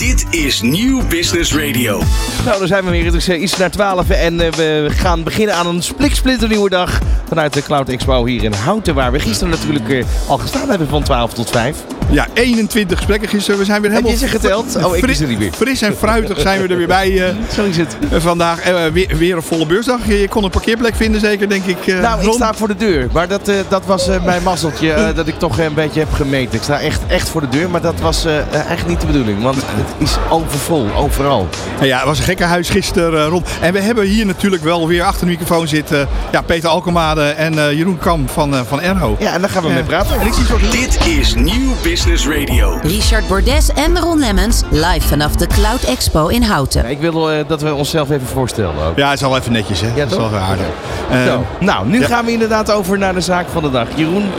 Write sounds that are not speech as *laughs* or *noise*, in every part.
Dit is Nieuw Business Radio. Nou, dan zijn we weer. Het is eh, iets naar 12 en eh, we gaan beginnen aan een spliksplinternieuwe dag vanuit de Cloud Expo hier in Houten, waar we gisteren natuurlijk eh, al gestaan hebben van 12 tot 5. Ja, 21 gesprekken gisteren. We zijn weer Heb helemaal je ze geteld? Oh, ik is er niet meer. fris en fruitig zijn we er weer bij eh, *laughs* Zo is het. vandaag. Eh, weer, weer een volle beursdag. Je, je kon een parkeerplek vinden zeker, denk ik. eh, Nou, ik Ron? sta voor de deur. Maar dat, eh, dat was eh, mijn mazzeltje *laughs* dat ik toch een beetje heb gemeten. Ik sta echt, echt voor de deur, maar dat was eigenlijk niet de bedoeling. Want het is overvol, overal. Ja, het was een gekke huis gisteren, Ron. En we hebben hier natuurlijk wel weer achter de microfoon zitten ja, Peter Alkemade en eh, Jeroen Kam van, eh, van Erho. Ja, en daar gaan we mee praten. En ik zie zo Dit is Nieuw Business Radio. Richard Bordes en Ron Lemmens live vanaf de Cloud Expo in Houten. Ik wil eh, dat we onszelf even voorstellen ook. Ja, het is al even netjes, hè? Ja, dat is toch? wel aardig. Eh. Nou, nu ja. gaan we inderdaad over naar de zaak van de dag. Jeroen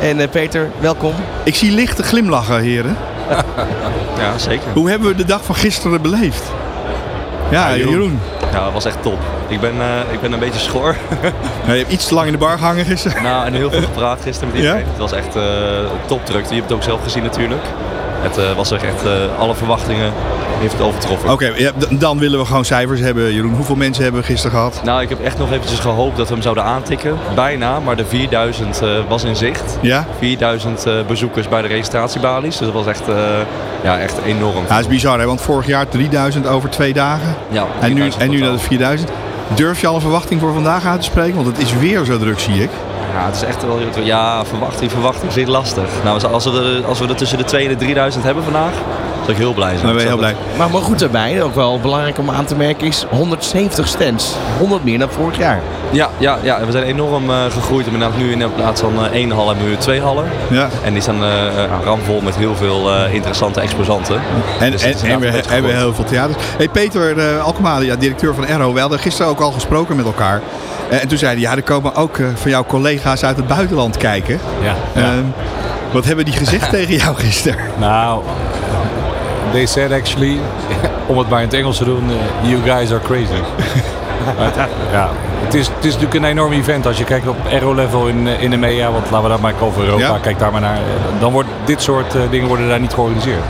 en eh, Peter, welkom. Ik zie lichte glimlachen, heren. *laughs* Ja, zeker. Hoe hebben we de dag van gisteren beleefd? Ja, Ja, Jeroen. Jeroen. Ja, dat was echt top. Ik ben, eh, ik ben een beetje schor. *laughs* Je hebt iets te lang in de bar gehangen gisteren. nou, en heel veel gepraat gisteren met Ja? iedereen. Het was echt eh topdruk. Je hebt het ook zelf gezien natuurlijk. Het eh, was echt eh, alle verwachtingen heeft het overtroffen. Oké, ja, dan willen we gewoon cijfers hebben, Jeroen. Hoeveel mensen hebben we gisteren gehad? Nou, ik heb echt nog eventjes gehoopt dat we hem zouden aantikken. Bijna, maar de 4000 eh, was in zicht. Ja? 4000 eh, bezoekers bij de registratiebalies. Dus dat was echt, ja, echt enorm. Ja, dat is bizar, hè? want vorig jaar 3000 over twee dagen. Ja, En nu, 4000 en nu naar de 4000. Durf je al een verwachting voor vandaag uit te spreken? Want het is weer zo druk, zie ik. Ja, het is echt wel. Ja, verwachting, verwachting is lastig. Nou, als we, als we er tussen de 2 en de 3000 hebben vandaag, zou ik heel blij zijn. Dan ben je heel blij. Maar, maar goed daarbij, ook wel belangrijk om aan te merken, is 170 stands. 100 meer dan vorig jaar. Ja, ja, ja, we zijn enorm eh, gegroeid. Inderdaad, nu in plaats van eh, één hal hebben we nu twee hallen. Ja. En die staan eh, eh, ramvol met heel veel eh, interessante exposanten. En, Dus en, we hebben heel veel theaters. Hey, Peter uh, Alkemade, ja, directeur van Erro. We hadden gisteren ook al gesproken met elkaar. En toen zeiden ja, er komen ook eh, van jouw collega's uit het buitenland kijken. Ja, ja. Ehm, wat hebben die gezegd *laughs* tegen jou gisteren? nou, they said actually, *laughs* om het maar in het Engels te doen, eh, you guys are crazy. *laughs* Het- ja, het is, het is natuurlijk een enorm event als je kijkt op aero-level in, eh, in de media, want laten we dat maar over Europa, Ja. kijk daar maar naar. Eh, Dan wordt dit soort dingen worden daar niet georganiseerd.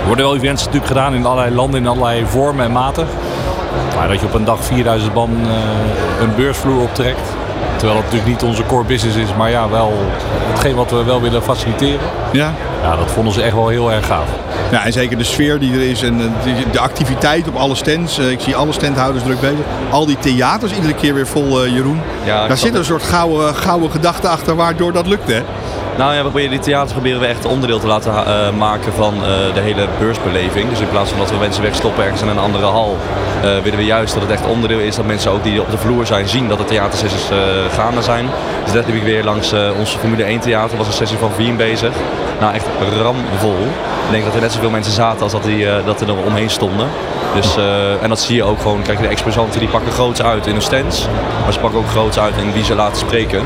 Er worden wel events natuurlijk gedaan in allerlei landen, in allerlei vormen en maten. Maar dat je op een dag 4000 man een beursvloer optrekt. Terwijl het natuurlijk niet onze core business is, maar ja, wel hetgeen wat we wel willen faciliteren. Ja? Ja, dat vonden ze echt wel heel erg gaaf. Ja, en zeker de sfeer die er is en eh, de, de activiteit op alle stands. Eh, ik zie alle standhouders druk bezig. Al die theaters iedere keer weer vol, eh, Jeroen. Ja, Daar zit een soort gouden, gouden gedachte achter waardoor dat lukt, hè? Nou ja, we proberen die theaters proberen we echt onderdeel te laten eh, maken van eh, de hele beursbeleving. Dus in plaats van dat we mensen wegstoppen ergens in een andere hal, eh, willen we juist dat het echt onderdeel is dat mensen ook die op de vloer zijn zien dat de theatersessies gaande zijn. Dus dat heb ik weer langs onze Formule 1 theater, was een sessie van Wien bezig. Nou echt ramvol. Ik denk dat er net zoveel mensen zaten als dat, die, eh, dat er er omheen stonden. Dus, eh, en dat zie je ook gewoon, kijk de exposanten die pakken groots uit in hun stands. Maar ze pakken ook groots uit in wie ze laten spreken.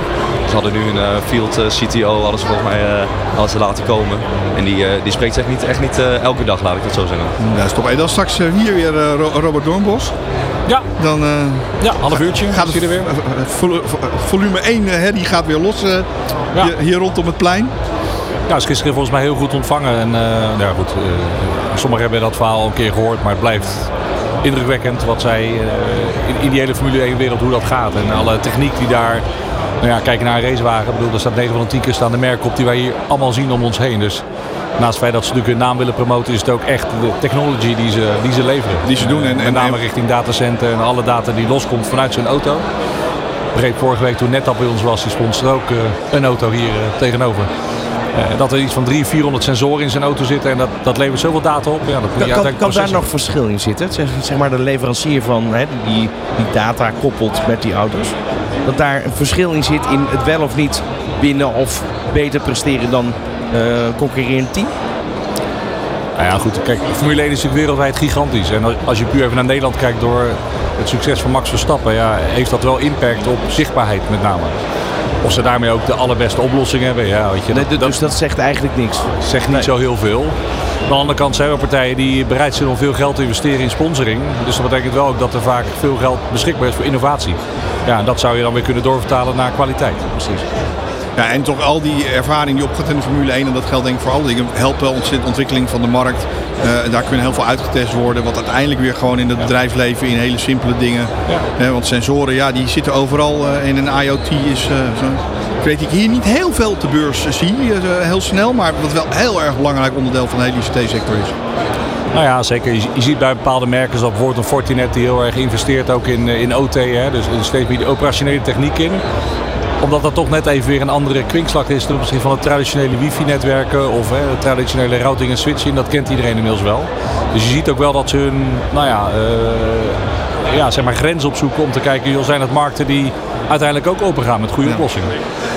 Ze hadden nu een eh, field CTO, ze volgens mij eh, ze laten komen. En die, eh, die spreekt echt niet, echt niet eh, elke dag, laat ik het zo zeggen. Ja, stop. En dan straks hier weer Ro- Robert Doornbos. Ja, Dan eh, ja half uurtje. gaat het er weer. vol- vo- volume 1 eh, hè, die gaat weer los Ja. hier, hier rondom het plein. Ja, is gisteren volgens mij heel goed ontvangen. En eh, ja, goed, eh, sommigen hebben dat verhaal al een keer gehoord, maar het blijft indrukwekkend wat zij eh, in, die hele Formule 1 wereld, hoe dat gaat. En alle techniek die daar, nou ja, kijk naar een racewagen. Ik bedoel, er staat 9 van de 10 keer staan de merken op die wij hier allemaal zien om ons heen. Dus naast het feit dat ze natuurlijk hun naam willen promoten, is het ook echt de technology die ze, die ze leveren. Die ze doen en- en- met name en- richting datacenter en alle data die loskomt vanuit zo'n auto. Ik begreep vorige week toen NetApp bij ons was, die stond er ook een auto hier tegenover. Eh, dat er iets van 300, 400 sensoren in zijn auto zitten en dat, dat levert zoveel data op. Ja, dat Kan, kan, uiteindelijk kan daar nog verschil in zitten? Zeg, zeg maar de leverancier van hè, die, die data koppelt met die auto's. Dat daar een verschil in zit in het wel of niet winnen of beter presteren dan eh concurrerend team? Nou ja, goed. Kijk, Formule 1 is natuurlijk wereldwijd gigantisch. En als je puur even naar Nederland kijkt door het succes van Max Verstappen, ja, heeft dat wel impact op zichtbaarheid met name. Of ze daarmee ook de allerbeste oplossing hebben, ja, weet je. Nee, dat, dus dat zegt eigenlijk niks. zegt niet zo heel veel. Aan de andere kant zijn er partijen die bereid zijn om veel geld te investeren in sponsoring. Dus dat betekent wel ook dat er vaak veel geld beschikbaar is voor innovatie. Ja, en dat zou je dan weer kunnen doorvertalen naar kwaliteit. Precies. Ja, en toch al die ervaring die opgaat in de Formule 1, en dat geldt denk ik voor alle dingen, helpt wel ontzettend de ontwikkeling van de markt. Uh, daar kunnen heel veel uitgetest worden, wat uiteindelijk weer gewoon in het bedrijfsleven in hele simpele dingen. Ja. want sensoren, ja, die zitten overal uh, in een IoT is uh, zo. Ik weet ik hier niet heel veel de beurs zie, heel snel, maar wat wel heel erg belangrijk onderdeel van de hele ICT-sector is. Nou ja, zeker. Je, ziet bij bepaalde merken, zoals bijvoorbeeld een Fortinet, die heel erg investeert ook in, in OT. Hè, dus er steeds meer de operationele techniek in omdat dat toch net even weer een andere kwinkslag is ten opzichte van het traditionele wifi-netwerken of hè, het traditionele routing en switching. Dat kent iedereen inmiddels wel. Dus je ziet ook wel dat ze hun nou ja, uh, ja, zeg maar grens opzoeken om te kijken, joh, zijn het markten die uiteindelijk ook open gaan met goede ja. oplossingen.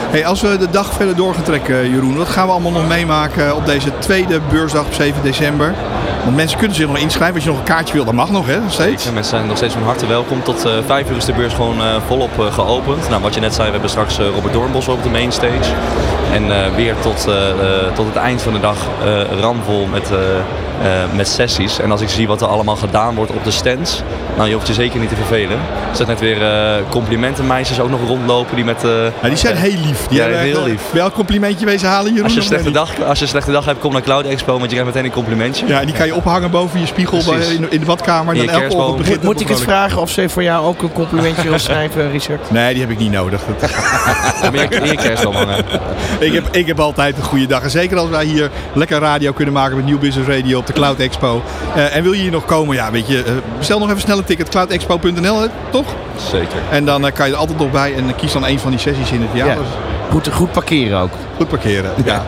Hey, als we de dag verder door gaan trekken, Jeroen, wat gaan we allemaal nog meemaken op deze tweede beursdag op 7 december? Want mensen kunnen zich nog inschrijven. Als je nog een kaartje wil, dat mag nog, hè? Nog steeds. Mensen zijn nog steeds van harte welkom. Tot uh, vijf uur is de beurs gewoon uh, volop uh, geopend. Nou, wat je net zei, we hebben straks Robert Doornbos op de mainstage. En weer tot, tot het eind van de dag ramvol met met sessies. En als ik zie wat er allemaal gedaan wordt op de stands, nou je hoeft je zeker niet te vervelen. Er zijn net weer complimentenmeisjes ook nog rondlopen die met... Ja, die zijn heel lief. Die ja, heel lief. Welk complimentje wezen halen Jeroen? Als je, een slechte dag, als je een slechte dag hebt, kom naar Cloud Expo, want je krijgt meteen een complimentje. Ja, die kan je ophangen boven je spiegel in, in, de badkamer. Dan elke ochtend begint Moet ik eens vragen of ze voor jou ook een complimentje wil *laughs* schrijven, Richard? Nee, die heb ik niet nodig. *laughs* kerstboom hangen. *laughs* ik, heb, ik heb altijd een goede dag. En zeker als wij hier lekker radio kunnen maken met New Business Radio op de Cloud Expo. Uh, en wil je hier nog komen? Ja, weet je, uh, bestel nog even snel een ticket. cloudexpo.nl, toch? Zeker. En dan uh, kan je er altijd nog bij en kies dan een van die sessies in het jaar. Ja. Goed, goed parkeren ook. Goed parkeren, ja.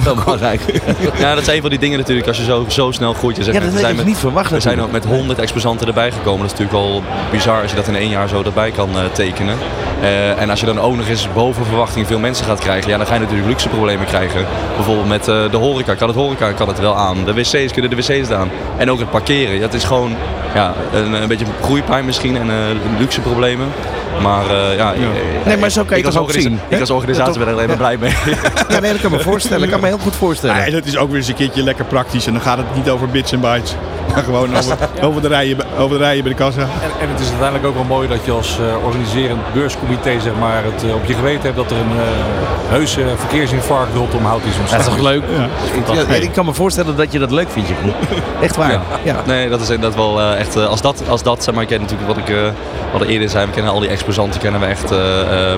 Wel belangrijk. *laughs* ja, dat is een van die dingen natuurlijk als je zo, zo snel groeit. Je zegt, ja, dat we zijn met, niet verwacht. We zijn ook met 100 exposanten erbij gekomen. Dat is natuurlijk wel bizar als je dat in één jaar zo erbij kan uh, tekenen. Uh, en als je dan ook nog eens boven verwachting veel mensen gaat krijgen, ja, dan ga je natuurlijk luxe problemen krijgen. Bijvoorbeeld met uh, de horeca. Kan het horeca kan het wel aan. De wc's kunnen de wc's aan. En ook het parkeren. Ja, het is gewoon ja, een, een beetje groeipijn misschien en luxe problemen. Maar uh, ja, ja. Nee, maar zo kan je het ook zien. Ik als organisator ben er alleen maar blij mee. ja, nee, dat kan me voorstellen. Ik kan me heel goed voorstellen. Ja, dat is ook weer eens een keertje lekker praktisch. En dan gaat het niet over bits en bytes. Maar gewoon over, over, de, rijen, over de rijen bij de kassa. En, en, het is uiteindelijk ook wel mooi dat je als uh, organiserend beurscomité zeg maar, het uh, op je geweten hebt dat er een uh, heuse verkeersinfarct rondom hout is ontstaan. Dat is toch leuk? Ja. ja ik kan me voorstellen dat je dat leuk vindt. Echt waar. Ja. Nee, dat is inderdaad wel echt... als, dat, als dat, zeg maar, ik ken natuurlijk wat ik wat eerder zei, we kennen al die exposanten kennen we echt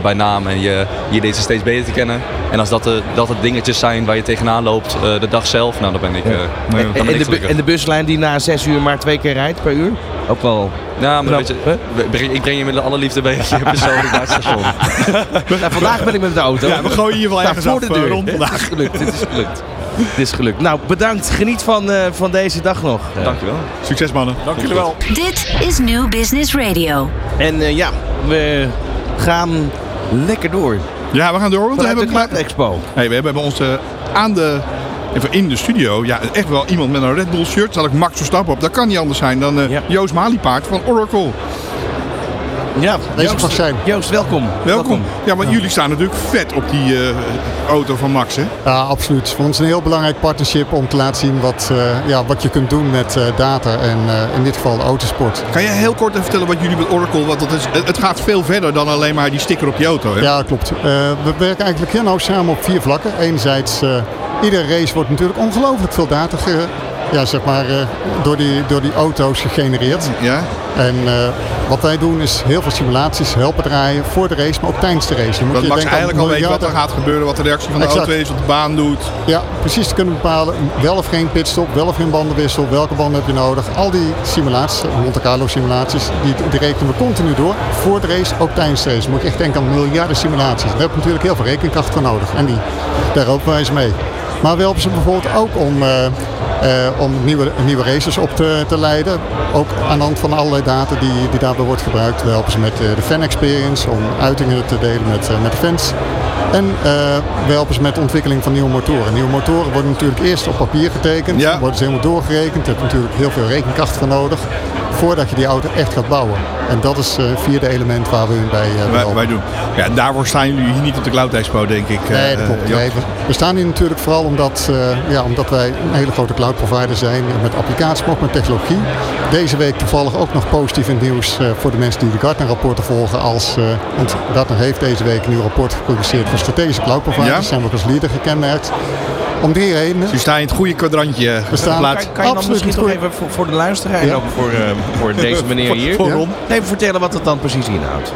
bij naam. En je, je leert ze steeds beter te kennen. En als dat de, dat het dingetjes zijn waar je tegenaan loopt de dag zelf, nou dan ben ik... Dan ben en, de, en de buslijn die na zes uur maar twee keer rijdt per uur. Ook wel. Ja, maar weet je, ik breng je met de allerliefde bij je persoonlijk *laughs* naar het station. nou, vandaag ben ik met de auto. Ja, we gooien hier wel nou, ergens voor de deur. rond vandaag. Dit is gelukt, dit is gelukt. Dit is gelukt. Nou, bedankt. Geniet van, uh, van deze dag nog. Uh, Dankjewel. Succes mannen. Dank jullie wel. Dit is New Business Radio. En uh, ja, we gaan lekker door. Ja, we gaan door. Want we hebben de Expo. Hey, we hebben ons aan de Even in de studio, ja, echt wel iemand met een Red Bull shirt. Zal ik Max Verstappen op. Dat kan niet anders zijn dan uh, ja. Joost Maliepaard van Oracle. Ja, deze mag zijn. Joost, welkom. Welkom. Ja, want jullie staan natuurlijk vet op die uh, auto van Max, hè? Ja, absoluut. Voor ons een heel belangrijk partnership om te laten zien wat, uh, ja, wat je kunt doen met uh, data en in dit geval autosport. Kan je heel kort even vertellen wat jullie met Oracle, want dat is, het gaat veel verder dan alleen maar die sticker op je auto, hè? Ja, klopt. we werken eigenlijk heel nauw samen op vier vlakken. Enerzijds iedere race wordt natuurlijk ongelooflijk veel data ge, ja, zeg maar, uh, door, die, door die auto's gegenereerd. Ja. En uh, wat wij doen is heel veel simulaties helpen draaien voor de race, maar ook tijdens de race. Dan moet dat je Max eigenlijk al weet wat er gaat gebeuren, wat de reactie van de exact. auto is, wat de baan doet. Ja, precies te kunnen bepalen wel of geen pitstop, wel of geen bandenwissel, welke banden heb je nodig. Al die simulaties, Monte Carlo simulaties, die, die rekenen we continu door. Voor de race, ook tijdens de race. Dan moet je echt denken aan miljarden simulaties. Daar heb je natuurlijk heel veel rekenkracht voor nodig. En die, daar helpen wij ze mee. Maar we helpen ze bijvoorbeeld ook om, uh, om nieuwe, nieuwe races op te, te leiden. Ook aan de hand van allerlei data die, die daarbij wordt gebruikt. We helpen ze met uh, de fan experience om uitingen te delen met, met de fans. En we helpen ze met de ontwikkeling van nieuwe motoren. Nieuwe motoren worden natuurlijk eerst op papier getekend. Ja. Worden ze helemaal doorgerekend. Daar heb je natuurlijk heel veel rekenkracht voor nodig. Voordat je die auto echt gaat bouwen. En dat is het vierde element waar we hun bij uh, wij, wij, doen. Ja, daarvoor staan jullie hier niet op de Cloud Expo, denk ik. Nee, dat klopt. Nee, we, staan hier natuurlijk vooral omdat, ja, omdat wij een hele grote cloud provider zijn met applicaties, maar ook met technologie. Deze week toevallig ook nog positief in nieuws voor de mensen die de Gartner-rapporten volgen. Als, want Gartner heeft deze week een nieuw rapport gepubliceerd voor strategische cloud providers. Ja? Zijn we ook als leader gekenmerkt. Om die reden. Dus je staat in het goede kwadrantje. Kan, kan, je dan misschien nog even voor, voor de luisteraar en ook voor, uh, voor deze meneer hier. voor, voor ja? Even vertellen wat het dan precies inhoudt.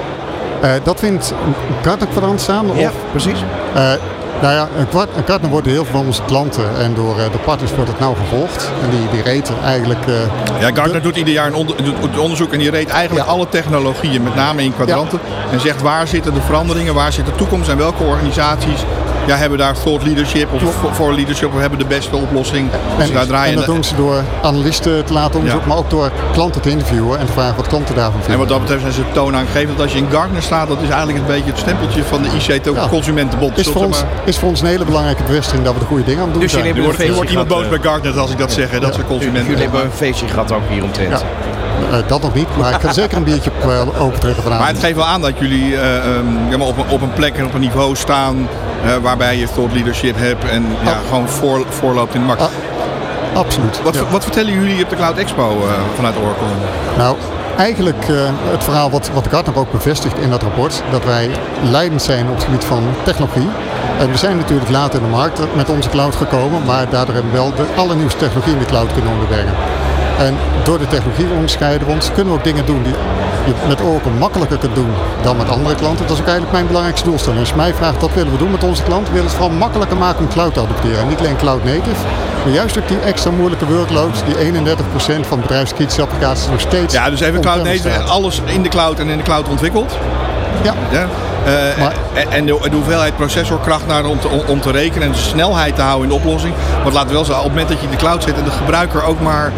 Uh, dat vindt Gartner kwadrant staan? Of, ja, precies. Uh, nou ja, een Gartner wordt heel veel van onze klanten en door de partners wordt het nou gevolgd. En die, die reten eigenlijk... Uh, ja, Gartner doet ieder jaar een onder, doet onderzoek en die reed eigenlijk ja. alle technologieën, met name in kwadranten. Ja. En zegt waar zitten de veranderingen, waar zit de toekomst en welke organisaties ja, hebben daar thought leadership of voor leadership of hebben de beste oplossing. Dus en, daar draaien en dat doen ze door analisten te laten onderzoeken, ja. maar ook door klanten te interviewen en te vragen wat klanten daarvan vinden. En wat dat betreft zijn ze toonaangevend. Dat als je in Gartner staat, dat is eigenlijk een beetje het stempeltje van de IC-consumentenbond. Is, voor ons, is voor ons een hele belangrijke bevestiging dat we de goede dingen aan het doen dus zijn. Wordt, wordt iemand boos bij Gartner als ik dat zeg, dat ze consumenten. Jullie hebben een feestje gehad ook hier omtrent. Uh, dat nog niet, maar ik ga zeker een biertje op, uh, opentrekken vanavond. Maar het geeft wel aan dat jullie uh, um, op, een, op een plek en op een niveau staan waarbij je thought leadership hebt en ja, ah. gewoon voor, voorloopt in de markt. Ah. Absoluut. Wat, ja. wat vertellen jullie op de Cloud Expo vanuit Oracle? Nou, eigenlijk het verhaal wat, wat Gartner ook bevestigt in dat rapport, dat wij leidend zijn op het gebied van technologie. En we zijn natuurlijk later in de markt met onze cloud gekomen, maar daardoor hebben we wel de allernieuwste technologie in de cloud kunnen onderbrengen. En door de technologie onderscheiden we ons, kunnen we ook dingen doen die je met Oracle makkelijker kunt doen dan met andere klanten. Dat is ook eigenlijk mijn belangrijkste doelstelling. Als je mij vraagt, wat willen we doen met onze klanten? We willen het vooral makkelijker maken om cloud te adopteren. En niet alleen cloud native, maar juist ook die extra moeilijke workloads, die 31% van bedrijfskritische applicaties nog steeds... Ja, dus even cloud native, alles in de cloud en in de cloud ontwikkeld. Ja. ja. Uh, maar, en de, de, hoeveelheid processorkracht naar om te, om te rekenen en de snelheid te houden in de oplossing. Want laten we wel zeggen, op het moment dat je in de cloud zit en de gebruiker ook maar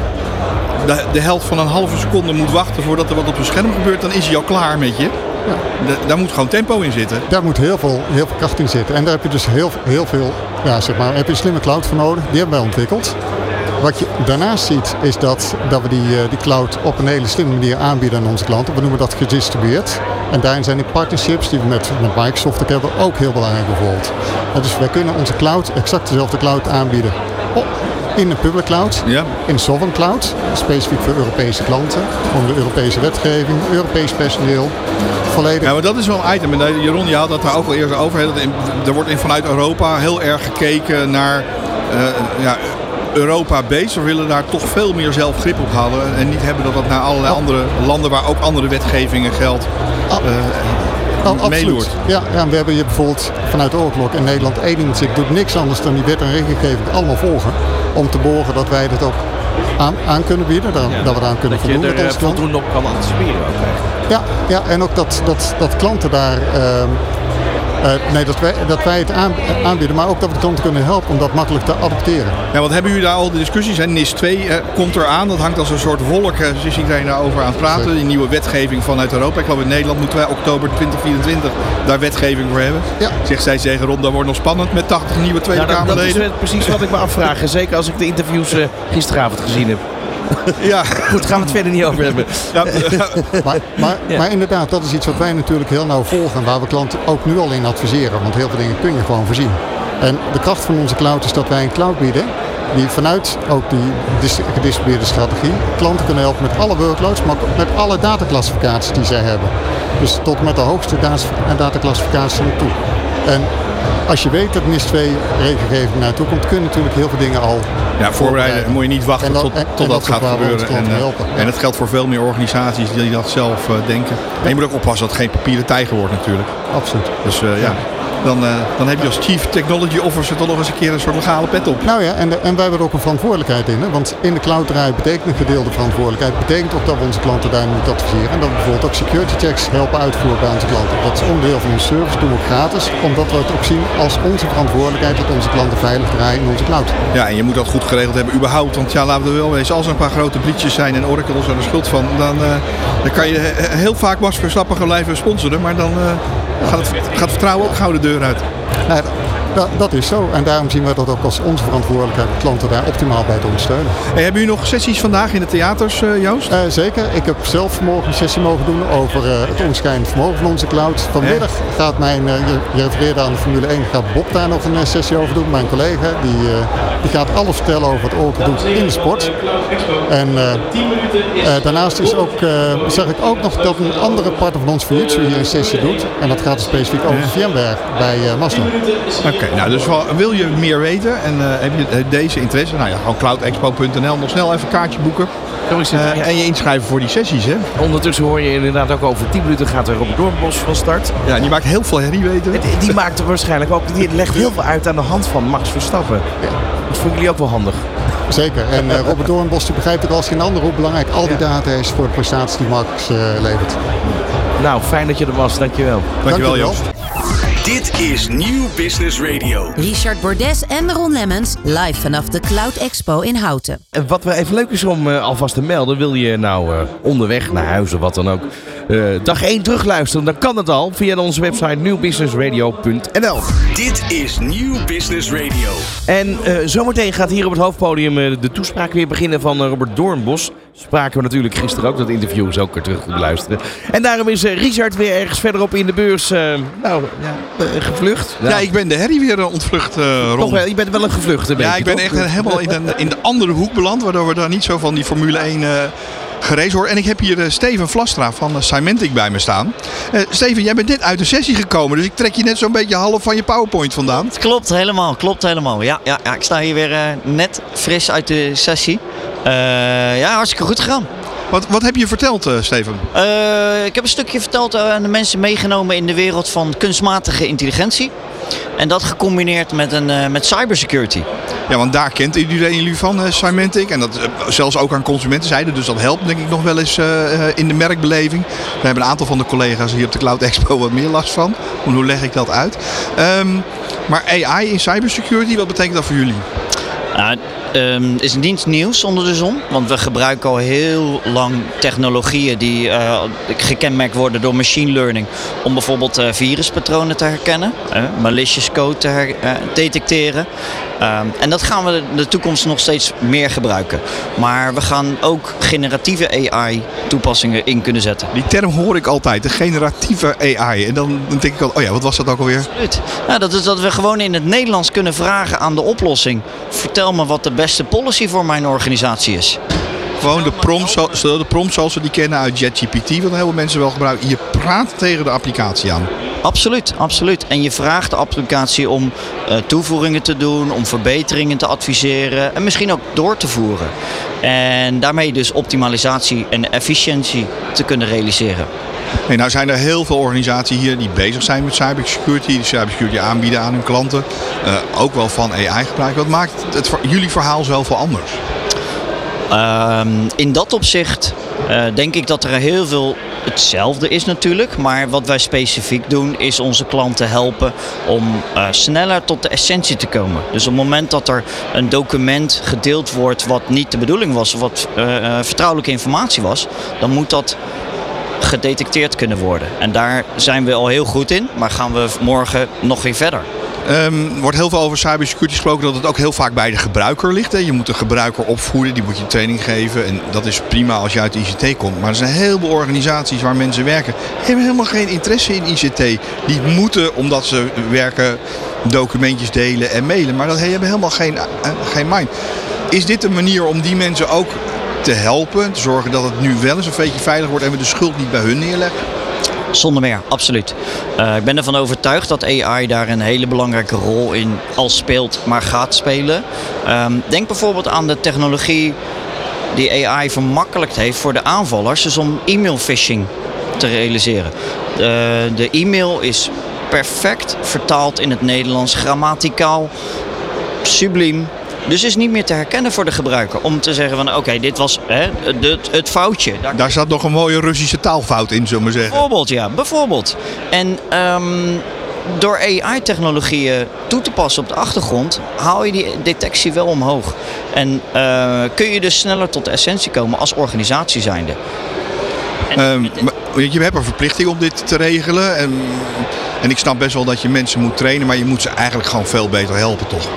de, de helft van een halve seconde moet wachten voordat er wat op het scherm gebeurt, dan is hij al klaar met je. Ja. Daar moet gewoon tempo in zitten. Daar moet heel veel, heel veel kracht in zitten. En daar heb je dus heel, heel veel, ja, zeg maar, heb je een slimme cloud voor nodig. Die hebben wij ontwikkeld. Wat je daarnaast ziet is dat, dat we die, die cloud op een hele slimme manier aanbieden aan onze klanten. We noemen dat gedistribueerd. En daarin zijn die partnerships die we met, met Microsoft hebben ook heel belangrijk bijvoorbeeld. En dus wij kunnen onze cloud, exact dezelfde cloud aanbieden in de public cloud, ja. in de sovereign cloud, specifiek voor Europese klanten, om de Europese wetgeving, Europees personeel, volledig. Ja, maar dat is wel een item. En Jeroen, je had dat daar ook al eerder over. Er wordt in, vanuit Europa heel erg gekeken naar uh, ja, Europa-based. We willen daar toch veel meer zelf grip op houden. En niet hebben dat dat naar allerlei andere landen waar ook andere wetgevingen geldt. Uh, Oh, absoluut. Ja, ja, we hebben hier bijvoorbeeld vanuit Oorlog in Nederland één inzicht doet niks anders dan die wet en regelgeving allemaal volgen. Om te borgen dat wij dat ook aan, aan kunnen bieden, dat, ja. dat we aan kunnen dat voldoen. Dat je er voldoende op kan anticiperen ook. Ja, ja, en ook dat, dat, dat klanten daar... Uh, uh, nee, dat wij, dat wij het aan, aanbieden, maar ook dat we de klanten kunnen helpen om dat makkelijk te adopteren. Ja, wat hebben jullie daar al de discussies? Hè? NIS 2 uh, komt eraan, dat hangt als een soort wolk. Uh, dus iedereen daarover aan het praten. Zeker. Die nieuwe wetgeving vanuit Europa. Ik geloof in Nederland moeten wij oktober 2024 daar wetgeving voor hebben. Ja. Zegt zij zeggen rond, dat wordt nog spannend met 80 nieuwe Tweede Kamerleden. Dat is precies wat ik me afvraag. *laughs* Zeker als ik de interviews gisteravond gezien heb. *laughs* Ja. Goed, gaan we het verder niet over hebben. *laughs* Ja. *laughs* maar, maar, ja. maar, inderdaad, dat is iets wat wij natuurlijk heel nauw volgen. Waar we klanten ook nu al in adviseren. Want heel veel dingen kun je gewoon voorzien. En de kracht van onze cloud is dat wij een cloud bieden. Die vanuit ook die gedistribueerde strategie klanten kunnen helpen met alle workloads. Maar ook met alle dataclassificaties die zij hebben. Dus tot met de hoogste dataclassificatie naartoe. En als je weet dat NIS 2 regelgeving naartoe komt, kun je natuurlijk heel veel dingen al ja, voorbereiden. Moet je niet wachten dat, tot, tot en dat, gaat gebeuren. En, uh, en het geldt voor veel meer organisaties die dat zelf uh, denken. En je moet ook oppassen dat het geen papieren tijger wordt natuurlijk. Absoluut. Dus uh, ja. Dan, uh, dan heb je als Chief Technology Officer toch nog eens een keer een soort legale pet op. Nou ja, en, de, en wij hebben er ook een verantwoordelijkheid in. Hè? Want in de cloud draaien betekent een gedeelde verantwoordelijkheid. betekent ook dat we onze klanten daar moeten adviseren. En dat we bijvoorbeeld ook security checks helpen uitvoeren bij onze klanten. Dat is onderdeel van onze service, doen we ook gratis. Omdat we het ook zien als onze verantwoordelijkheid dat onze klanten veilig draaien in onze cloud. Ja, en je moet dat goed geregeld hebben überhaupt. Want ja, laten we wel wezen, als er een paar grote blietjes zijn en Oracle er de schuld van, dan, uh, dan kan je heel vaak Max Verstappen gaan blijven sponsoren. Maar dan uh, gaat, het, gaat vertrouwen ook gauw de deur uit. Nou, Dat, dat is zo. En daarom zien we dat ook als onze verantwoordelijkheid klanten daar optimaal bij te ondersteunen. Hey, hebben jullie nog sessies vandaag in de theaters, uh, Joost? Uh, zeker. Ik heb zelf vanmorgen een sessie mogen doen over uh, het onschijnend vermogen van onze cloud. Vanmiddag gaat mijn, je, refereerde aan de Formule 1, gaat Bob daar nog een sessie over doen. Mijn collega, die, die gaat alles vertellen over wat Oracle doet in de sport. En daarnaast is ook, zeg ik ook nog dat een andere partner van ons Fujitsu hier een sessie doet. En dat gaat specifiek over VMware bij Mazda. Oké, nou dus wil je meer weten en heb je deze interesse? Nou ja, gewoon cloudexpo.nl nog snel even een kaartje boeken. Uh, en je inschrijven voor die sessies, hè? Ondertussen hoor je inderdaad ook over 10 minuten gaat er Robert Doornbos van start. Ja, die maakt heel veel herrie, weten Die, die maakt er waarschijnlijk ook, die legt heel veel uit aan de hand van Max Verstappen. Ja. Dat vonden jullie ook wel handig. Zeker. En uh, Robert Doornbos die begrijpt ook als geen ander hoe belangrijk al die data is voor de prestatie die Max uh, levert. Nou, fijn dat je er was. Dankjewel. Dankjewel, Joost. Dit is Nieuw Business Radio. Richard Bordes en Ron Lemmens live vanaf de Cloud Expo in Houten. En wat wel even leuk is om uh, alvast te melden, wil je nou uh, onderweg naar huis of wat dan ook, uh, dag 1 terugluisteren, dan kan het al via onze website nieuwbusinessradio.nl. Dit is Nieuw Business Radio. En zometeen gaat hier op het hoofdpodium de toespraak weer beginnen van Robert Doornbos. Spraken we natuurlijk gisteren ook, dat interview is ook weer terug te luisteren. En daarom is Richard weer ergens verderop in de beurs, nou ja, uh, gevlucht? Ja. ja. ik ben de herrie weer ontvlucht, uh, Ron. Toch wel, je bent wel een gevluchte Ja, ik ben echt helemaal in, een, in de andere hoek beland, waardoor we daar niet zo van die Formule 1 uh, gerezen horen. En ik heb hier Steven Vlastra van Symantec bij me staan. Steven, jij bent net uit de sessie gekomen, dus ik trek je net zo'n beetje half van je PowerPoint vandaan. Klopt, helemaal, klopt helemaal. Ja, ja, ja ik sta hier weer net fris uit de sessie. ja, hartstikke goed gegaan. Wat, wat heb je verteld, uh, Steven? Uh, ik heb een stukje verteld aan de mensen meegenomen in de wereld van kunstmatige intelligentie. En dat gecombineerd met, een, uh, met cybersecurity. Ja, want daar kent iedereen jullie van, uh, Symantec. En dat zelfs ook aan consumentenzijde. Dus dat helpt denk ik nog wel eens in de merkbeleving. We hebben een aantal van de collega's hier op de Cloud Expo wat meer last van. Hoe leg ik dat uit? Um, maar AI in cybersecurity, wat betekent dat voor jullie? Um, is niets nieuws onder de zon. Want we gebruiken al heel lang technologieën die uh, gekenmerkt worden door machine learning. Om bijvoorbeeld uh, viruspatronen te herkennen, uh, malicious code te her, detecteren. Um, en dat gaan we in de toekomst nog steeds meer gebruiken. Maar we gaan ook generatieve AI toepassingen in kunnen zetten. Die term hoor ik altijd, de generatieve AI. En dan denk ik al, oh ja, wat was dat ook alweer? Absoluut. Dat is dat we gewoon in het Nederlands kunnen vragen aan de oplossing. Vertel me wat de beste policy voor mijn organisatie is. Gewoon de prompt, de prompt zoals we die kennen uit JetGPT, wat heel veel mensen wel gebruiken. Je praat tegen de applicatie aan. Absoluut, absoluut. En je vraagt de applicatie om uh, toevoegingen te doen, om verbeteringen te adviseren en misschien ook door te voeren. En daarmee dus optimalisatie en efficiëntie te kunnen realiseren. Hey, nou zijn er heel veel organisaties hier die bezig zijn met cybersecurity, die cybersecurity aanbieden aan hun klanten. Uh, ook wel van AI gebruik. Wat maakt het, jullie verhaal zoveel anders? Uh, in dat opzicht uh, denk ik dat er heel veel hetzelfde is natuurlijk. Maar wat wij specifiek doen is onze klanten helpen om uh, sneller tot de essentie te komen. Dus op het moment dat er een document gedeeld wordt wat niet de bedoeling was, wat uh, vertrouwelijke informatie was, dan moet dat gedetecteerd kunnen worden. En daar zijn we al heel goed in, maar gaan we morgen nog weer verder. Er wordt heel veel over cybersecurity gesproken dat het ook heel vaak bij de gebruiker ligt. Hè. Je moet de gebruiker opvoeden, die moet je training geven. En dat is prima als je uit de ICT komt. Maar er zijn heel veel organisaties waar mensen werken, hebben helemaal geen interesse in ICT. Die moeten, omdat ze werken, documentjes delen en mailen. Maar dat hebben helemaal geen, eh, geen mind. Is dit een manier om die mensen ook te helpen, te zorgen dat het nu wel eens een beetje veilig wordt en we de schuld niet bij hun neerleggen? Zonder meer, absoluut. Uh, ik ben ervan overtuigd dat AI daar een hele belangrijke rol in al speelt, maar gaat spelen. Um, denk bijvoorbeeld aan de technologie die AI vermakkelijkt heeft voor de aanvallers, dus om e-mail phishing te realiseren. Uh, de e-mail is perfect vertaald in het Nederlands, grammaticaal, subliem. Dus is niet meer te herkennen voor de gebruiker. Om te zeggen van oké, dit was hè, het, het foutje. Daar, Daar zat nog een mooie Russische taalfout in, zullen we zeggen. Bijvoorbeeld, ja. Bijvoorbeeld. En um, door AI-technologieën toe te passen op de achtergrond, haal je die detectie wel omhoog. En uh, kun je dus sneller tot de essentie komen als organisatie zijnde. Um, je hebt een verplichting om dit te regelen. En En ik snap best wel dat je mensen moet trainen, maar je moet ze eigenlijk gewoon veel beter helpen, toch?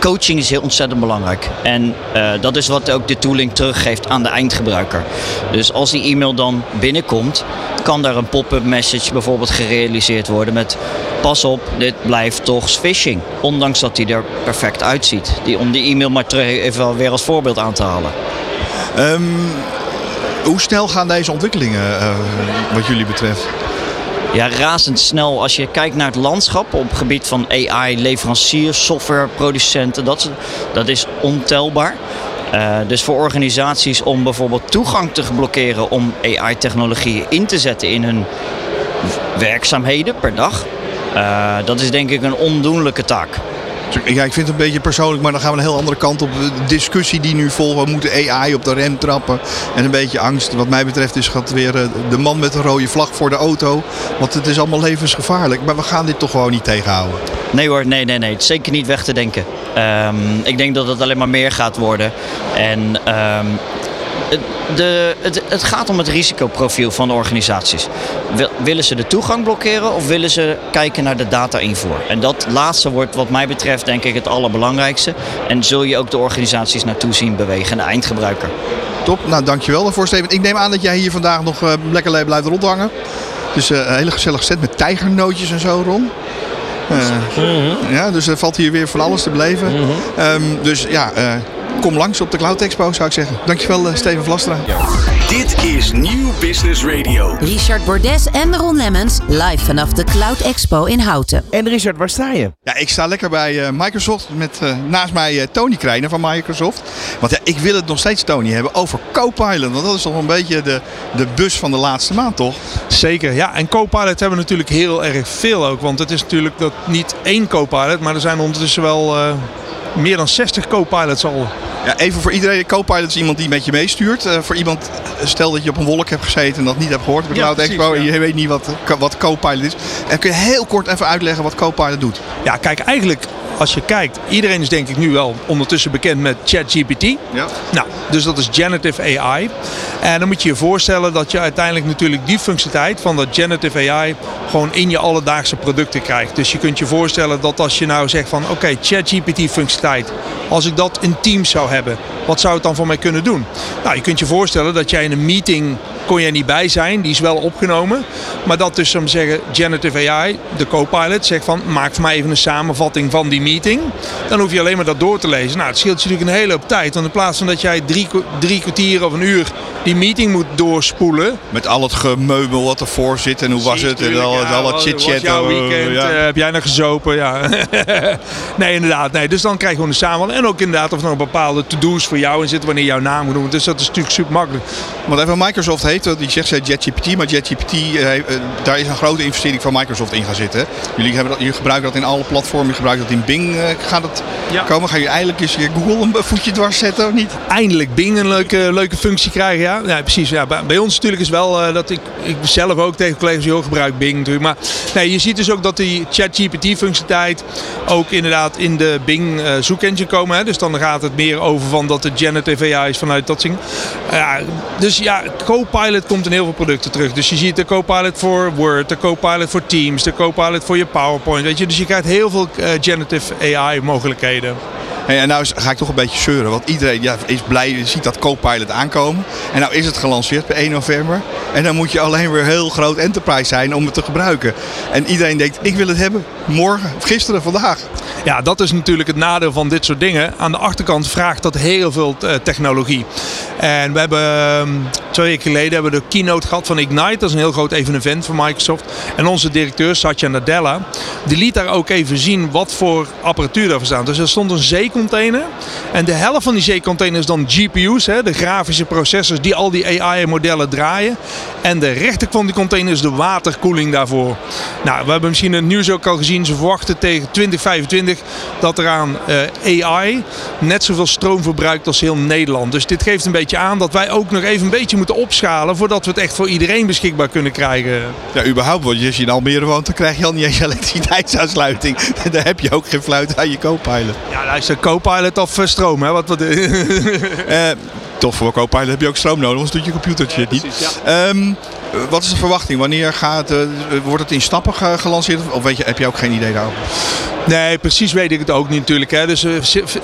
Coaching is heel ontzettend belangrijk. En uh, dat is wat ook de tooling teruggeeft aan de eindgebruiker. Dus als die e-mail dan binnenkomt, kan daar een pop-up message bijvoorbeeld gerealiseerd worden met pas op, dit blijft toch phishing. Ondanks dat hij er perfect uitziet. Die, om die e-mail maar even weer als voorbeeld aan te halen. Um, hoe snel gaan deze ontwikkelingen uh, wat jullie betreft? Ja, razendsnel. Als je kijkt naar het landschap op het gebied van AI, leveranciers, softwareproducenten, dat, dat is ontelbaar. Uh, dus voor organisaties om bijvoorbeeld toegang te blokkeren om AI-technologieën in te zetten in hun werkzaamheden per dag, uh, dat is denk ik een ondoenlijke taak. Ja, ik vind het een beetje persoonlijk, maar dan gaan we een heel andere kant op. De discussie die nu volgt, we moeten AI op de rem trappen. En een beetje angst. Wat mij betreft is het weer eh, de man met een rode vlag voor de auto. Want het is allemaal levensgevaarlijk. Maar we gaan dit toch gewoon niet tegenhouden. Nee hoor, nee, nee, nee. Zeker niet weg te denken. Um, ik denk dat het alleen maar meer gaat worden. En um, de, het, het, gaat om het risicoprofiel van de organisaties. Willen ze de toegang blokkeren of willen ze kijken naar de data-invoer? En dat laatste wordt wat mij betreft denk ik het allerbelangrijkste. En zul je ook de organisaties naartoe zien bewegen, de eindgebruiker. Top, nou dankjewel daarvoor Steven. Ik neem aan dat jij hier vandaag nog uh, lekker blijft rondhangen. Dus uh, een hele gezellig set met tijgernootjes en zo, Ron. Uh, mm -hmm. Ja, dus er valt hier weer van alles te beleven. Mm -hmm. um, dus ja, kom langs op de Cloud Expo, zou ik zeggen. Dankjewel, uh, Steven Vlastra. Dit is Nieuw Business Radio. Richard Bordes en Ron Lemmens live vanaf de Cloud Expo in Houten. En Richard, waar sta je? Ja, ik sta lekker bij uh, Microsoft met uh, naast mij Tony Krijnen van Microsoft. Want ja, ik wil het nog steeds, Tony, hebben over Copilot. Want dat is toch een beetje de, de bus van de laatste maand, toch? Zeker, ja. En Copilot hebben we natuurlijk heel erg veel ook. Want het is natuurlijk dat niet één Copilot, maar er zijn ondertussen wel meer dan 60 co-pilots al. Ja, even voor iedereen, co-pilot is iemand die met je meestuurt. Uh, voor iemand, stel dat je op een wolk hebt gezeten en dat niet hebt gehoord op de ja, Expo ja. en je weet niet wat, wat co-pilot is. En kun je heel kort even uitleggen wat co-pilot doet? Ja, kijk, eigenlijk als je kijkt, iedereen is denk ik nu wel ondertussen bekend met ChatGPT. Ja. Nou, dus dat is generative AI. En dan moet je je voorstellen dat je uiteindelijk natuurlijk die functionaliteit van dat generative AI gewoon in je alledaagse producten krijgt. Dus je kunt je voorstellen dat als je nou zegt van oké, okay, ChatGPT functionaliteit, als ik dat in Teams zou hebben, wat zou het dan voor mij kunnen doen? Nou, je kunt je voorstellen dat jij in een meeting kon je niet bij zijn, die is wel opgenomen. Maar dat dus, om te zeggen, generative AI, de co-pilot, zegt van maak voor mij even een samenvatting van die meeting. Dan hoef je alleen maar dat door te lezen. Nou, het scheelt je natuurlijk een hele hoop tijd. Want in plaats van dat jij drie, drie kwartier of een uur die meeting moet doorspoelen. Met al het gemeubel wat ervoor zit en hoe was het en al, ja, al het chit-chat. jouw weekend, ja. uh, heb jij nog gezopen? Ja. *laughs* nee, inderdaad. Nee. Dus dan krijg je gewoon een samenvatting. En ook inderdaad of er nog bepaalde to-do's voor jou in zitten wanneer jouw naam moet doen. Dus dat is natuurlijk super makkelijk. Want even Microsoft heeft, die zegt JetGPT, maar JetGPT, uh, daar is een grote investering van Microsoft in gaan zitten. Jullie, hebben dat, jullie gebruiken dat in alle platformen, je gebruikt dat in Bing. Uh, gaat het ja. komen? Ga je eindelijk eens je Google een voetje dwars zetten of niet? Eindelijk Bing een leuke, leuke functie krijgen, ja. Ja, precies. Ja. Bij, bij ons natuurlijk is wel uh, dat ik, ik zelf ook tegen collega's heel gebruik Bing natuurlijk. Maar nee, je ziet dus ook dat die ChatGPT functionaliteit ook inderdaad in de Bing uh, zoekengine komen. Hè. Dus dan gaat het meer over van dat de generative AI is vanuit dat zing. dus ja, Copilot komt in heel veel producten terug. Dus je ziet de Copilot voor Word, de Copilot voor Teams, de Copilot voor je PowerPoint. Weet je? Dus je krijgt heel veel uh, generative AI mogelijkheden. En nou ga ik toch een beetje zeuren, want iedereen ja, is blij, ziet dat Copilot aankomen. En nou is het gelanceerd bij 1 november. En dan moet je alleen weer heel groot enterprise zijn om het te gebruiken. En iedereen denkt, ik wil het hebben morgen, of gisteren, vandaag. Ja, dat is natuurlijk het nadeel van dit soort dingen. Aan de achterkant vraagt dat heel veel uh, technologie. En we hebben um, twee weken geleden hebben we de keynote gehad van Ignite. Dat is een heel groot evenement van Microsoft. En onze directeur Satya Nadella, die liet daar ook even zien wat voor apparatuur daarvoor staat. Dus er stond een zeecontainer. En de helft van die zeecontainer is dan GPU's, hè, de grafische processors die al die AI-modellen draaien. En de rechterkant van die container is de waterkoeling daarvoor. Nou, we hebben misschien het nieuws ook al gezien. Ze verwachten tegen 2025 dat er aan uh, AI net zoveel stroom verbruikt als heel Nederland. Dus dit geeft een beetje aan dat wij ook nog even een beetje moeten opschalen voordat we het echt voor iedereen beschikbaar kunnen krijgen. Ja, überhaupt, want als je in Almere woont, dan krijg je al niet eens *laughs* elektriciteitsaansluiting. *laughs* dan heb je ook geen fluit aan je co-pilot. Ja, luister, co-pilot of uh, stroom, hè? Wat, wat, *laughs* uh, toch voor Copilot heb je ook stroom nodig, anders doet je computertje ja, niet. Ja. Um, Eh, wat is de verwachting? Wanneer gaat, uh, wordt het in stappen ge gelanceerd? Of weet je, heb je ook geen idee daarover? Nee, precies weet ik het ook niet natuurlijk. Hè. Dus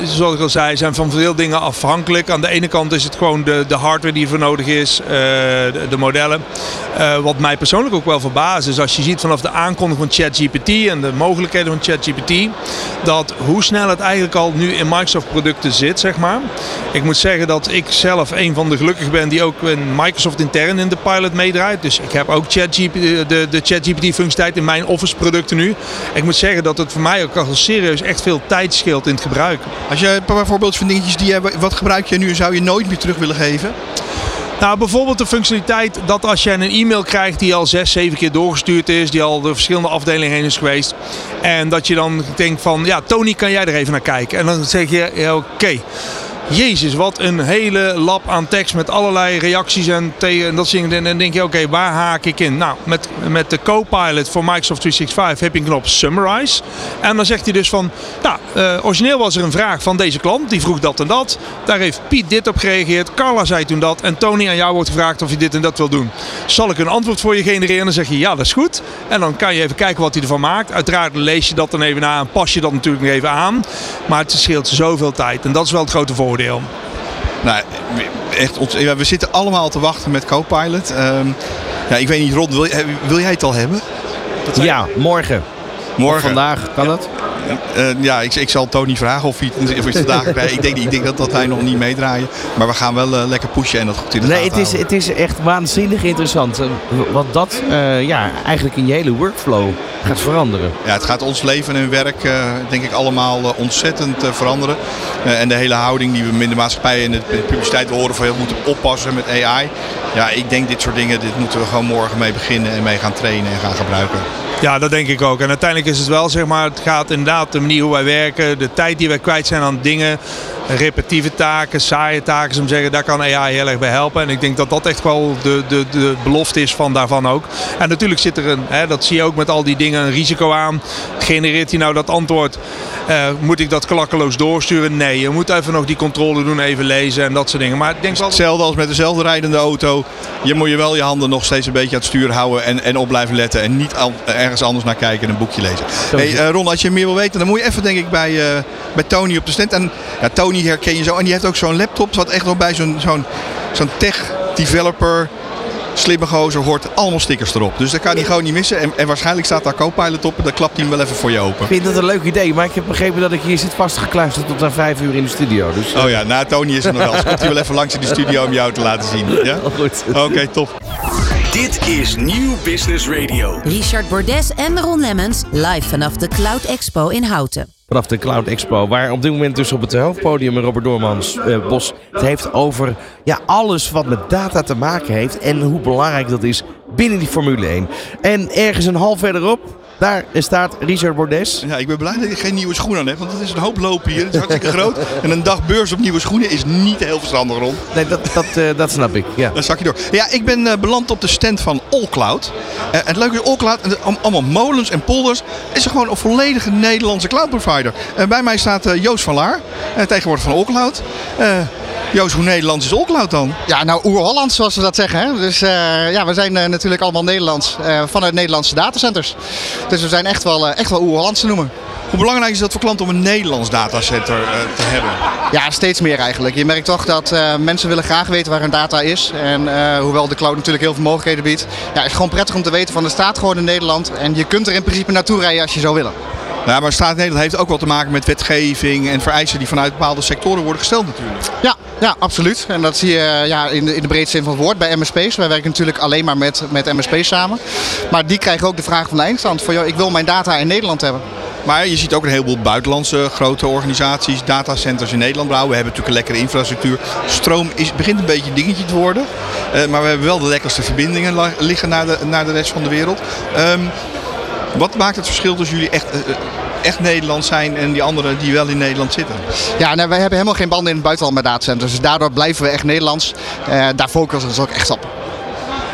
zoals ik al zei, zijn van veel dingen afhankelijk. Aan de ene kant is het gewoon de, de hardware die ervoor nodig is, de, de, modellen. Wat mij persoonlijk ook wel verbaast is als je ziet vanaf de aankondiging van ChatGPT en de mogelijkheden van ChatGPT, dat hoe snel het eigenlijk al nu in Microsoft producten zit, zeg maar. Ik moet zeggen dat ik zelf een van de gelukkigen ben die ook in Microsoft intern in de pilot meedraait. Dus ik heb ook ChatGPT, de, de ChatGPT functionaliteit in mijn Office producten nu. Ik moet zeggen dat het voor mij ook al serieus echt veel tijd scheelt in het gebruiken. Als je een paar voorbeeldjes van dingetjes die je, wat gebruik je nu en zou je nooit meer terug willen geven? Nou, bijvoorbeeld de functionaliteit dat als je een e-mail krijgt die al zes, zeven keer doorgestuurd is, die al de verschillende afdelingen heen is geweest. En dat je dan denkt van, ja, Tony, kan jij er even naar kijken? En dan zeg je, ja, oké. Jezus, wat een hele lab aan tekst met allerlei reacties en, tegen, en dat dingen. En dan denk je, oké, waar haak ik in? Nou, met, met de Copilot voor Microsoft 365 heb je een knop Summarize. En dan zegt hij dus van, nou, uh, origineel was er een vraag van deze klant, die vroeg dat en dat. Daar heeft Piet dit op gereageerd, Carla zei toen dat. En Tony, aan jou wordt gevraagd of je dit en dat wil doen. Zal ik een antwoord voor je genereren? Dan zeg je, ja, dat is goed. En dan kan je even kijken wat hij ervan maakt. Uiteraard lees je dat dan even na en pas je dat natuurlijk nog even aan. Maar het scheelt zoveel tijd. En dat is wel het grote voordeel. Nou, echt, we zitten allemaal te wachten met Copilot. Um, ja, ik weet niet, Ron, wil, wil jij het al hebben? Ja, morgen. Morgen. Of vandaag, kan dat? Uh, ja, ik, ik, zal Tony vragen of hij, of hij vandaag bij. Ik denk, ik denk dat, dat wij nog niet meedraaien. Maar we gaan wel uh, lekker pushen en dat goed in de Nee, het is, het is echt waanzinnig interessant. Wat dat uh, ja, eigenlijk in je hele workflow gaat veranderen. Ja, het gaat ons leven en werk denk ik allemaal ontzettend veranderen. en de hele houding die we in de maatschappij en de, de publiciteit horen van we moeten oppassen met AI. Ja, ik denk dit soort dingen, dit moeten we gewoon morgen mee beginnen en mee gaan trainen en gaan gebruiken. Ja, dat denk ik ook. En uiteindelijk is het wel, zeg maar, het gaat inderdaad de manier hoe wij werken, de tijd die wij kwijt zijn aan dingen, repetitieve taken, saaie taken, om zeggen, daar kan AI heel erg bij helpen. En ik denk dat dat echt wel de, de, de belofte is van daarvan ook. En natuurlijk zit er een, hè, dat zie je ook met al die dingen, een risico aan. Genereert hij nou dat antwoord? Uh, moet ik dat klakkeloos doorsturen? Nee, je moet even nog die controle doen, even lezen en dat soort dingen. Maar ik denk wel... Hetzelfde als met dezelfde rijdende auto. Je moet je wel je handen nog steeds een beetje aan het stuur houden en, en op blijven letten. En niet al, ergens anders naar kijken en een boekje lezen. Hey, uh, Ron, als je meer wil weten, dan moet je even denk ik bij, uh, bij Tony op de stand. En ja, Tony herken je zo. En die heeft ook zo'n laptop wat echt nog bij zo'n zo'n zo'n tech developer slimme gozer hoort allemaal stickers erop. Dus dat kan hij gewoon niet missen. En, en waarschijnlijk staat daar Copilot op en dan klapt hij hem wel even voor je open. Ik vind dat een leuk idee, maar ik heb begrepen dat ik hier zit vastgekluisterd tot aan vijf uur in de studio. Dus, oh ja, na Tony is er nog wel. Dus komt hij wel even langs in de studio om jou te laten zien. Ja? *laughs* Goed. Oké, top. Dit is Nieuw Business Radio. Richard Bordes en Ron Lemmens live vanaf de Cloud Expo in Houten. Vanaf de Cloud Expo, waar op dit moment dus op het hoofdpodium Robert Doormans uh, Bos het heeft over ja, alles wat met data te maken heeft en hoe belangrijk dat is binnen die Formule 1. En ergens een half verderop daar staat Richard Bordes. Ja, ik ben blij dat ik geen nieuwe schoenen aan heb, want het is een hoop lopen hier. Het is hartstikke groot. En een dag beurs op nieuwe schoenen is niet heel verstandig rond. Nee, dat, dat, uh, dat snap ik. Ja. Dan zak je door. Ja, ik ben uh, beland op de stand van Allcloud. Uh, het leuke is Allcloud, allemaal molens en polders, is er gewoon een volledige Nederlandse cloud provider. bij mij staat Joost van Laar, tegenwoordig van Allcloud. Joost, hoe Nederlands is Allcloud dan? Ja, nou oer-Hollands zoals we dat zeggen. Hè? Dus uh, ja, we zijn uh, natuurlijk allemaal Nederlands uh, vanuit Nederlandse datacenters. Dus we zijn echt wel, echt wel oer-Hollands te noemen. Hoe belangrijk is dat voor klanten om een Nederlands datacenter te hebben? Ja, steeds meer eigenlijk. Je merkt toch dat mensen willen graag weten waar hun data is. En hoewel de cloud natuurlijk heel veel mogelijkheden biedt, ja, is het gewoon prettig om te weten van er staat gewoon in Nederland. En je kunt er in principe naartoe rijden als je zou willen. Ja, maar Staat Nederland heeft ook wel te maken met wetgeving en vereisen die vanuit bepaalde sectoren worden gesteld natuurlijk. Ja, ja absoluut. En dat zie je ja, in, de, in de breedste zin van het woord bij MSP's. Wij werken natuurlijk alleen maar met, met MSP's samen. Maar die krijgen ook de vraag van de eindstand van joh, ik wil mijn data in Nederland hebben. Maar je ziet ook een heleboel buitenlandse grote organisaties, datacenters in Nederland bouwen. We hebben natuurlijk een lekkere infrastructuur. Stroom is, begint een beetje een dingetje te worden. Uh, maar we hebben wel de lekkerste verbindingen liggen naar de, naar de rest van de wereld. Um, wat maakt het verschil tussen jullie echt, eh, echt Nederland zijn en die anderen die wel in Nederland zitten? Ja, nou, wij hebben helemaal geen banden in het buitenland met datacenters. Dus daardoor blijven we echt Nederlands. Uh, daar focussen we dus ook echt op.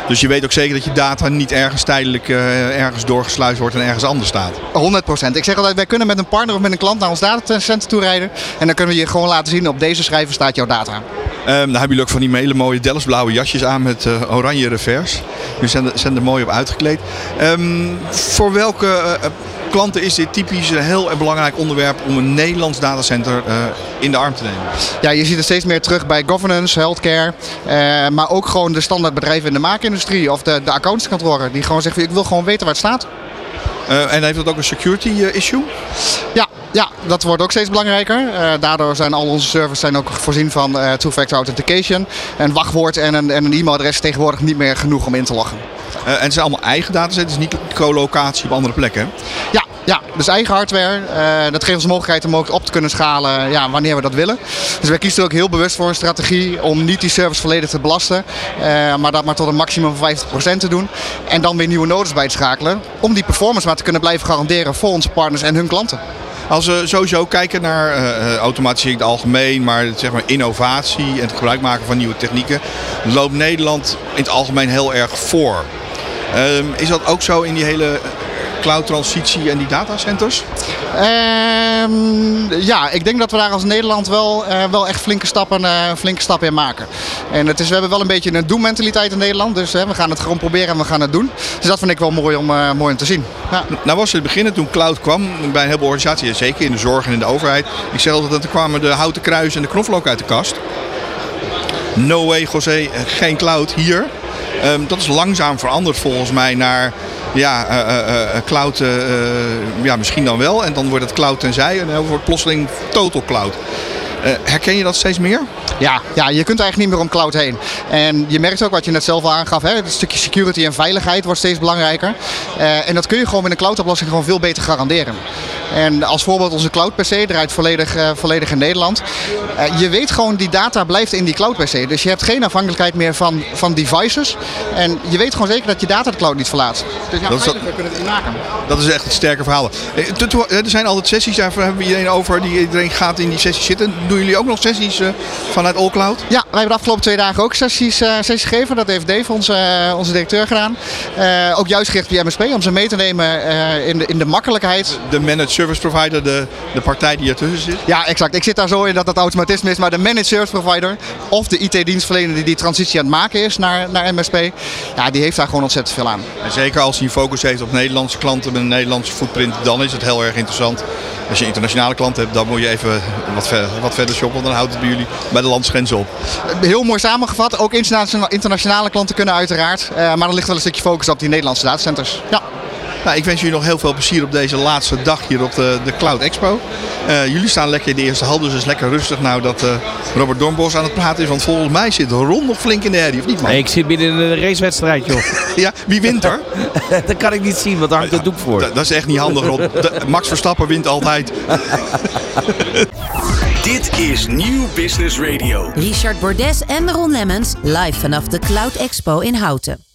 Dus je weet ook zeker dat je data niet ergens tijdelijk uh, ergens doorgesluist wordt en ergens anders staat? 100%. Ik zeg altijd, wij kunnen met een partner of met een klant naar ons datacenter toe rijden. En dan kunnen we je gewoon laten zien, op deze schrijver staat jouw data. Dan hebben jullie ook van die hele mooie Delftsblauwe jasjes aan met uh, oranje revers. Jullie zijn er, zijn er mooi op uitgekleed. Um, voor welke uh, klanten is dit typisch een heel belangrijk onderwerp om een Nederlands datacenter uh, in de arm te nemen? Ja, je ziet het steeds meer terug bij governance, healthcare, maar ook gewoon de standaardbedrijven in de maakindustrie of de, de accountantskantoren die gewoon zeggen ik wil gewoon weten waar het staat. Uh, en heeft dat ook een security issue? Ja, ja, dat wordt ook steeds belangrijker. Uh, daardoor zijn al onze servers zijn ook voorzien van two-factor authentication. Een wachtwoord en een, en een e-mailadres tegenwoordig niet meer genoeg om in te loggen. en het zijn allemaal eigen datacenters, niet co-locatie op andere plekken? Ja, ja, dus eigen hardware. Uh, dat geeft ons mogelijkheid om ook op te kunnen schalen ja, wanneer we dat willen. Dus wij kiezen er ook heel bewust voor een strategie om niet die service volledig te belasten. Uh, maar dat maar tot een maximum van 50% te doen. En dan weer nieuwe nodes bij te schakelen. Om die performance maar te kunnen blijven garanderen voor onze partners en hun klanten. Als we sowieso kijken naar uh, automatisering in het algemeen, maar zeg maar innovatie en het gebruik maken van nieuwe technieken, loopt Nederland in het algemeen heel erg voor. Um, is dat ook zo in die hele cloud-transitie en die datacenters? Um, ja, ik denk dat we daar als Nederland wel, uh, wel echt flinke stappen, uh, flinke stappen in maken. En het is, we hebben wel een beetje een doen-mentaliteit in Nederland. Dus uh, we gaan het gewoon proberen en we gaan het doen. Dus dat vind ik wel mooi om, mooi om te zien. Ja. Nou was het beginnen toen cloud kwam bij een heleboel organisaties, zeker in de zorg en in de overheid. Ik zeg altijd dat er kwamen de houten kruis en de knoflook uit de kast. No way, José, geen cloud hier. Um, dat is langzaam veranderd volgens mij naar ja, uh, uh, cloud ja, misschien dan wel. En dan wordt het cloud tenzij en dan wordt plotseling total cloud. Herken je dat steeds meer? Ja, ja, je kunt eigenlijk niet meer om cloud heen. En je merkt ook wat je net zelf al aangaf, hè, het stukje security en veiligheid wordt steeds belangrijker. En dat kun je gewoon met een cloud-oplossing gewoon veel beter garanderen. En als voorbeeld onze cloud PC draait volledig, uh, volledig in Nederland. je weet gewoon die data blijft in die cloud PC. Dus je hebt geen afhankelijkheid meer van, van devices. En je weet gewoon zeker dat je data de cloud niet verlaat. Dus ja, dat we kunnen het maken. Dat is echt het sterke verhaal. Er zijn altijd sessies, daar hebben we iedereen over. Die, iedereen gaat in die sessies zitten. Doen jullie ook nog sessies uh, vanuit AllCloud? Ja, wij hebben de afgelopen twee dagen ook sessies, sessies gegeven. Dat heeft Dave, onze, onze directeur, gedaan. ook juist gericht op MSP, om ze mee te nemen in, de, in de makkelijkheid. De managed service provider, de, de partij die ertussen zit? Ja, exact. Ik zit daar zo in dat dat automatisme is. Maar de managed service provider of de IT-dienstverlener die die transitie aan het maken is naar, naar MSP, ja, die heeft daar gewoon ontzettend veel aan. En zeker als hij focus heeft op Nederlandse klanten met een Nederlandse footprint, dan is het heel erg interessant. Als je internationale klanten hebt, dan moet je even wat, ver, wat verder shoppen. Dan houdt het bij jullie bij de landsgrenzen op. Heel mooi samengevat. Ook internationale klanten kunnen uiteraard. Uh, maar er ligt wel een stukje focus op die Nederlandse datacenters. Ja. Nou, ik wens jullie nog heel veel plezier op deze laatste dag hier op de, de Cloud Expo. Uh, jullie staan lekker in de eerste hal, dus het is lekker rustig nou dat uh, Robert Dornbos aan het praten is. Want volgens mij zit Ron nog flink in de herrie, of niet man? Nee, ik zit binnen in een racewedstrijd, joh. *laughs* ja, wie wint er? *laughs* dat kan ik niet zien, want daar hangt het doek voor. Dat, dat is echt niet handig, Ron. De, Max Verstappen wint altijd. *laughs* Dit is Nieuw Business Radio. Richard Bordes en Ron Lemmens live vanaf de Cloud Expo in Houten.